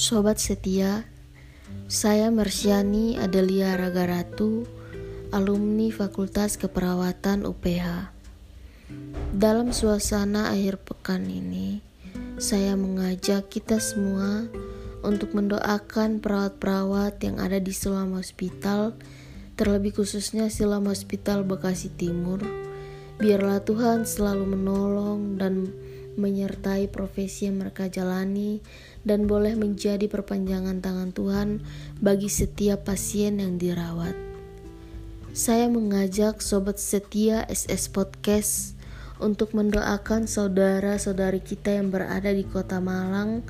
Sobat setia, saya Mersiani Adelia Ragaratu, alumni Fakultas Keperawatan UPH. Dalam suasana akhir pekan ini, saya mengajak kita semua untuk mendoakan perawat-perawat yang ada di Silam Hospital, terlebih khususnya Silam Hospital Bekasi Timur. Biarlah Tuhan selalu menolong dan menyertai profesi yang mereka jalani dan boleh menjadi perpanjangan tangan Tuhan bagi setiap pasien yang dirawat. Saya mengajak sobat setia SS Podcast untuk mendoakan saudara-saudari kita yang berada di Kota Malang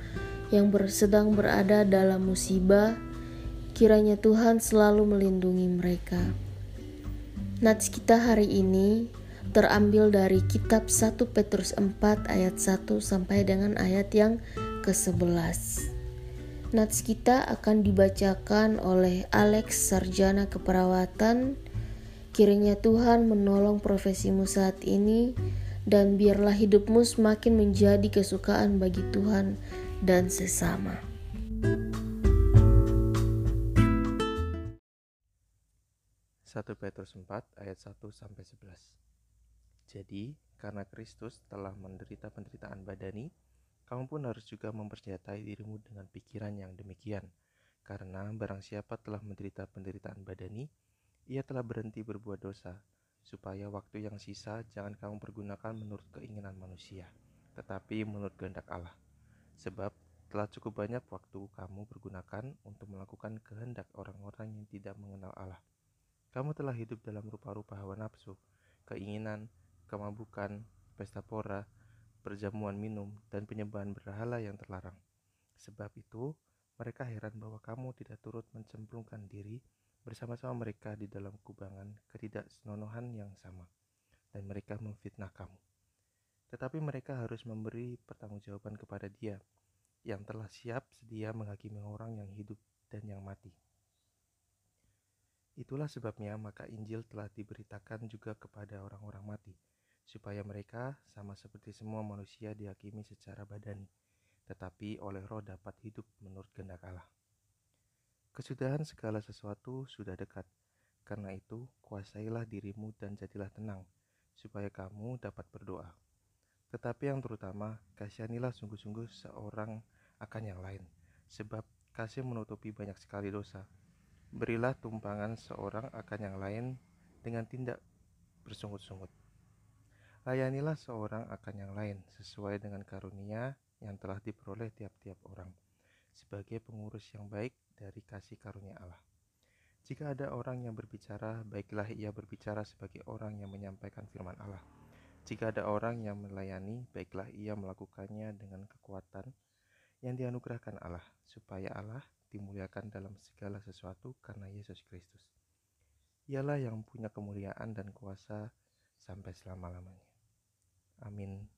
yang sedang berada dalam musibah. Kiranya Tuhan selalu melindungi mereka. Nats kita hari ini terambil dari kitab 1 Petrus 4 ayat 1 sampai dengan ayat yang ke-11. Nats kita akan dibacakan oleh Alex Sarjana Keperawatan. Kiranya Tuhan menolong profesimu saat ini dan biarlah hidupmu semakin menjadi kesukaan bagi Tuhan dan sesama. 1 Petrus 4 ayat 1 sampai 11. Jadi, karena Kristus telah menderita penderitaan badani, kamu pun harus juga mempersenjatai dirimu dengan pikiran yang demikian. Karena barang siapa telah menderita penderitaan badani, ia telah berhenti berbuat dosa, supaya waktu yang sisa jangan kamu pergunakan menurut keinginan manusia, tetapi menurut kehendak Allah. Sebab telah cukup banyak waktu kamu pergunakan untuk melakukan kehendak orang-orang yang tidak mengenal Allah. Kamu telah hidup dalam rupa-rupa hawa nafsu, keinginan, kemabukan, pesta pora, perjamuan minum, dan penyembahan berhala yang terlarang. Sebab itu, mereka heran bahwa kamu tidak turut mencemplungkan diri bersama-sama mereka di dalam kubangan ketidaksenonohan yang sama, dan mereka memfitnah kamu. Tetapi mereka harus memberi pertanggungjawaban kepada dia yang telah siap sedia menghakimi orang yang hidup dan yang mati. Itulah sebabnya maka Injil telah diberitakan juga kepada orang-orang mati, supaya mereka sama seperti semua manusia dihakimi secara badani, tetapi oleh roh dapat hidup menurut kehendak Allah. Kesudahan segala sesuatu sudah dekat, karena itu kuasailah dirimu dan jadilah tenang, supaya kamu dapat berdoa. Tetapi yang terutama, kasihanilah sungguh-sungguh seorang akan yang lain, sebab kasih menutupi banyak sekali dosa. Berilah tumpangan seorang akan yang lain dengan tindak bersungut-sungut Layanilah seorang akan yang lain sesuai dengan karunia yang telah diperoleh tiap-tiap orang sebagai pengurus yang baik dari kasih karunia Allah. Jika ada orang yang berbicara, baiklah ia berbicara sebagai orang yang menyampaikan firman Allah. Jika ada orang yang melayani, baiklah ia melakukannya dengan kekuatan yang dianugerahkan Allah, supaya Allah dimuliakan dalam segala sesuatu karena Yesus Kristus. Ialah yang punya kemuliaan dan kuasa sampai selama-lamanya. Amin.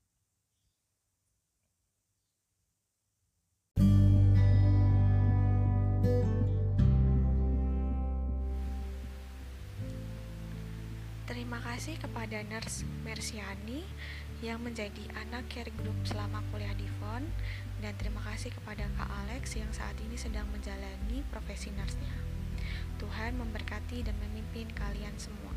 Terima kasih kepada Nurse Mersiani yang menjadi anak care group selama kuliah di FON dan terima kasih kepada Kak Alex yang saat ini sedang menjalani profesi nurse-nya. Tuhan memberkati dan memimpin kalian semua.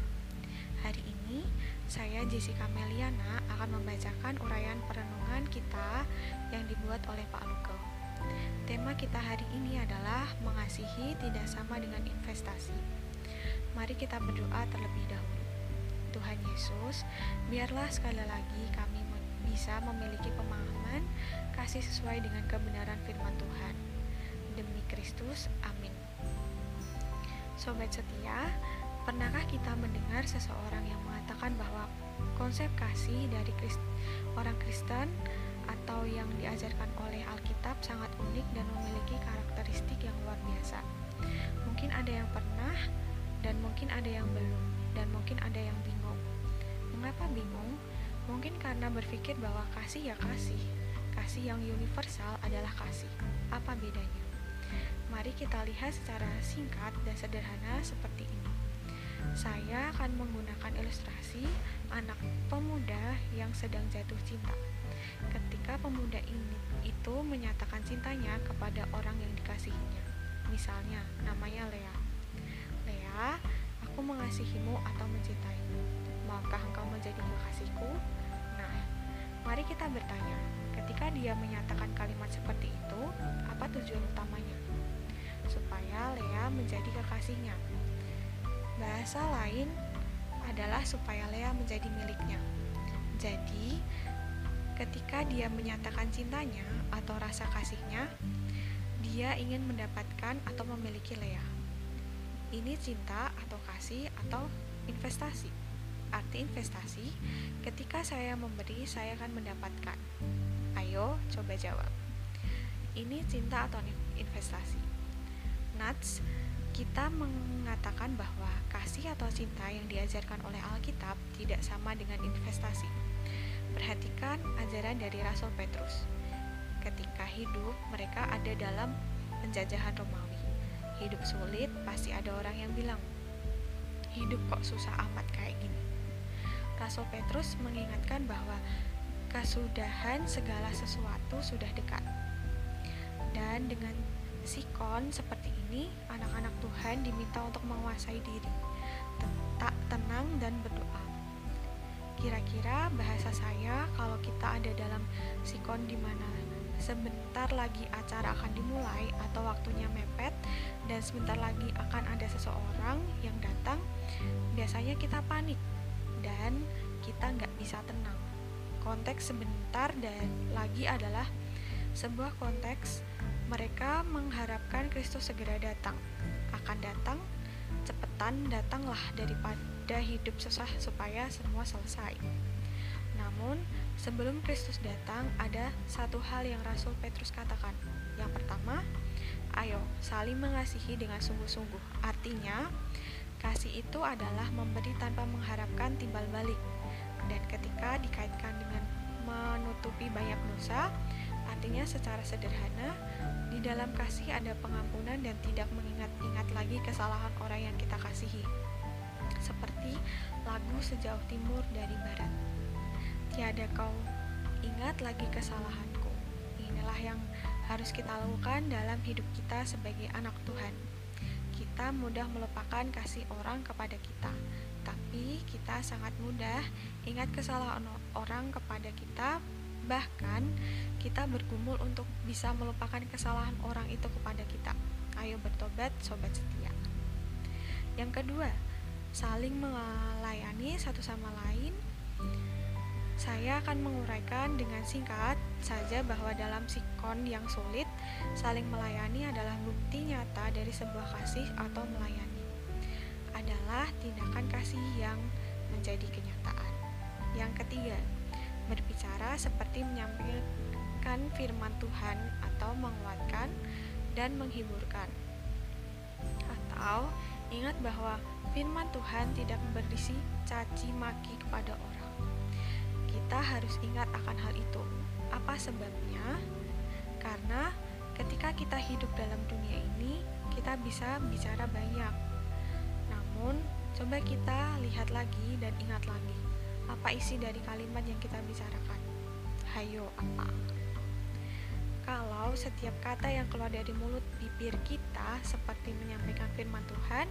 Hari ini, saya Jessica Meliana akan membacakan uraian perenungan kita yang dibuat oleh Pak Luko. Tema kita hari ini adalah mengasihi tidak sama dengan investasi. Mari kita berdoa terlebih dahulu. Tuhan Yesus, biarlah sekali lagi kami bisa memiliki pemahaman kasih sesuai dengan kebenaran firman Tuhan. Demi Kristus, amin. Sobat setia, Pernahkah kita mendengar seseorang yang mengatakan bahwa konsep kasih dari orang Kristen atau yang diajarkan oleh Alkitab sangat unik dan memiliki karakteristik yang luar biasa? Mungkin ada yang pernah dan mungkin ada yang belum dan mungkin ada yang bingung. Mengapa bingung? Mungkin karena berpikir bahwa kasih ya kasih. Kasih yang universal adalah kasih. Apa bedanya? Mari kita lihat secara singkat dan sederhana seperti ini. Saya akan menggunakan ilustrasi anak pemuda yang sedang jatuh cinta. Ketika pemuda ini itu menyatakan cintanya kepada orang yang dikasihinya. Misalnya, namanya Lea. Lea, aku mengasihimu atau mencintaimu. Maukah engkau menjadi kekasihku? Nah, mari kita bertanya, ketika dia menyatakan kalimat seperti itu, apa tujuan utamanya? Supaya Lea menjadi kekasihnya. Bahasa lain adalah supaya Lea menjadi miliknya. Jadi, ketika dia menyatakan cintanya atau rasa kasihnya, dia ingin mendapatkan atau memiliki Lea. Ini cinta atau kasih atau investasi. Arti investasi, ketika saya memberi, saya akan mendapatkan. Ayo, coba jawab. Ini cinta atau investasi? Nats, kita mengatakan bahwa kasih atau cinta yang diajarkan oleh Alkitab tidak sama dengan investasi. Perhatikan ajaran dari Rasul Petrus. Ketika hidup, mereka ada dalam penjajahan Romawi. Hidup sulit, pasti ada orang yang bilang, hidup kok susah amat kayak gini. Rasul Petrus mengingatkan bahwa kesudahan segala sesuatu sudah dekat. Dan dengan sikon seperti ini, anak-anak Tuhan diminta untuk menguasai diri, tetap tenang dan berdoa Kira-kira bahasa saya kalau kita ada dalam sikon di mana sebentar lagi acara akan dimulai atau waktunya mepet dan sebentar lagi akan ada seseorang yang datang, biasanya kita panik dan kita nggak bisa tenang. Konteks sebentar dan lagi adalah sebuah konteks mereka mengharapkan Kristus segera datang, akan datang, cepetan datanglah daripada ada hidup susah supaya semua selesai. Namun, sebelum Kristus datang, ada satu hal yang Rasul Petrus katakan. Yang pertama, ayo saling mengasihi dengan sungguh-sungguh. Artinya, kasih itu adalah memberi tanpa mengharapkan timbal balik. Dan ketika dikaitkan dengan menutupi banyak dosa, artinya secara sederhana, di dalam kasih ada pengampunan dan tidak mengingat-ingat lagi kesalahan orang yang kita kasihi seperti lagu sejauh timur dari barat. Tiada kau ingat lagi kesalahanku. Inilah yang harus kita lakukan dalam hidup kita sebagai anak Tuhan. Kita mudah melupakan kasih orang kepada kita, tapi kita sangat mudah ingat kesalahan orang kepada kita, bahkan kita bergumul untuk bisa melupakan kesalahan orang itu kepada kita. Ayo bertobat, sobat setia. Yang kedua, saling melayani satu sama lain. Saya akan menguraikan dengan singkat saja bahwa dalam sikon yang sulit, saling melayani adalah bukti nyata dari sebuah kasih atau melayani. Adalah tindakan kasih yang menjadi kenyataan. Yang ketiga, berbicara seperti menyampaikan firman Tuhan atau menguatkan dan menghiburkan. Atau ingat bahwa Firman Tuhan tidak berisi caci maki kepada orang. Kita harus ingat akan hal itu. Apa sebabnya? Karena ketika kita hidup dalam dunia ini, kita bisa bicara banyak. Namun, coba kita lihat lagi dan ingat lagi. Apa isi dari kalimat yang kita bicarakan? Hayo, apa? Kalau setiap kata yang keluar dari mulut bibir kita seperti menyampaikan firman Tuhan,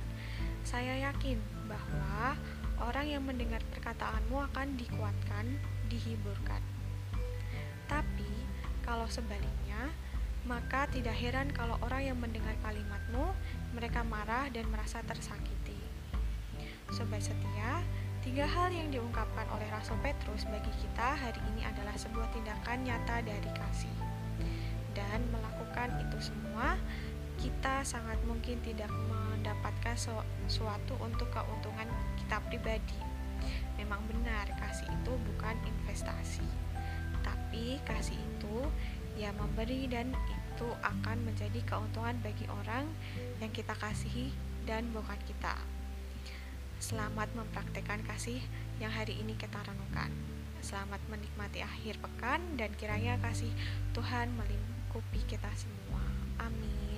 saya yakin bahwa orang yang mendengar perkataanmu akan dikuatkan, dihiburkan. Tapi, kalau sebaliknya, maka tidak heran kalau orang yang mendengar kalimatmu, mereka marah dan merasa tersakiti. Sobat setia, tiga hal yang diungkapkan oleh Rasul Petrus bagi kita hari ini adalah sebuah tindakan nyata dari kasih. Dan melakukan itu semua, kita sangat mungkin tidak mendapatkan sesuatu untuk keuntungan kita pribadi. Memang benar, kasih itu bukan investasi, tapi kasih itu ya memberi dan itu akan menjadi keuntungan bagi orang yang kita kasihi dan bukan kita. Selamat mempraktekkan kasih yang hari ini kita renungkan. Selamat menikmati akhir pekan dan kiranya kasih Tuhan melingkupi kita semua. Amin.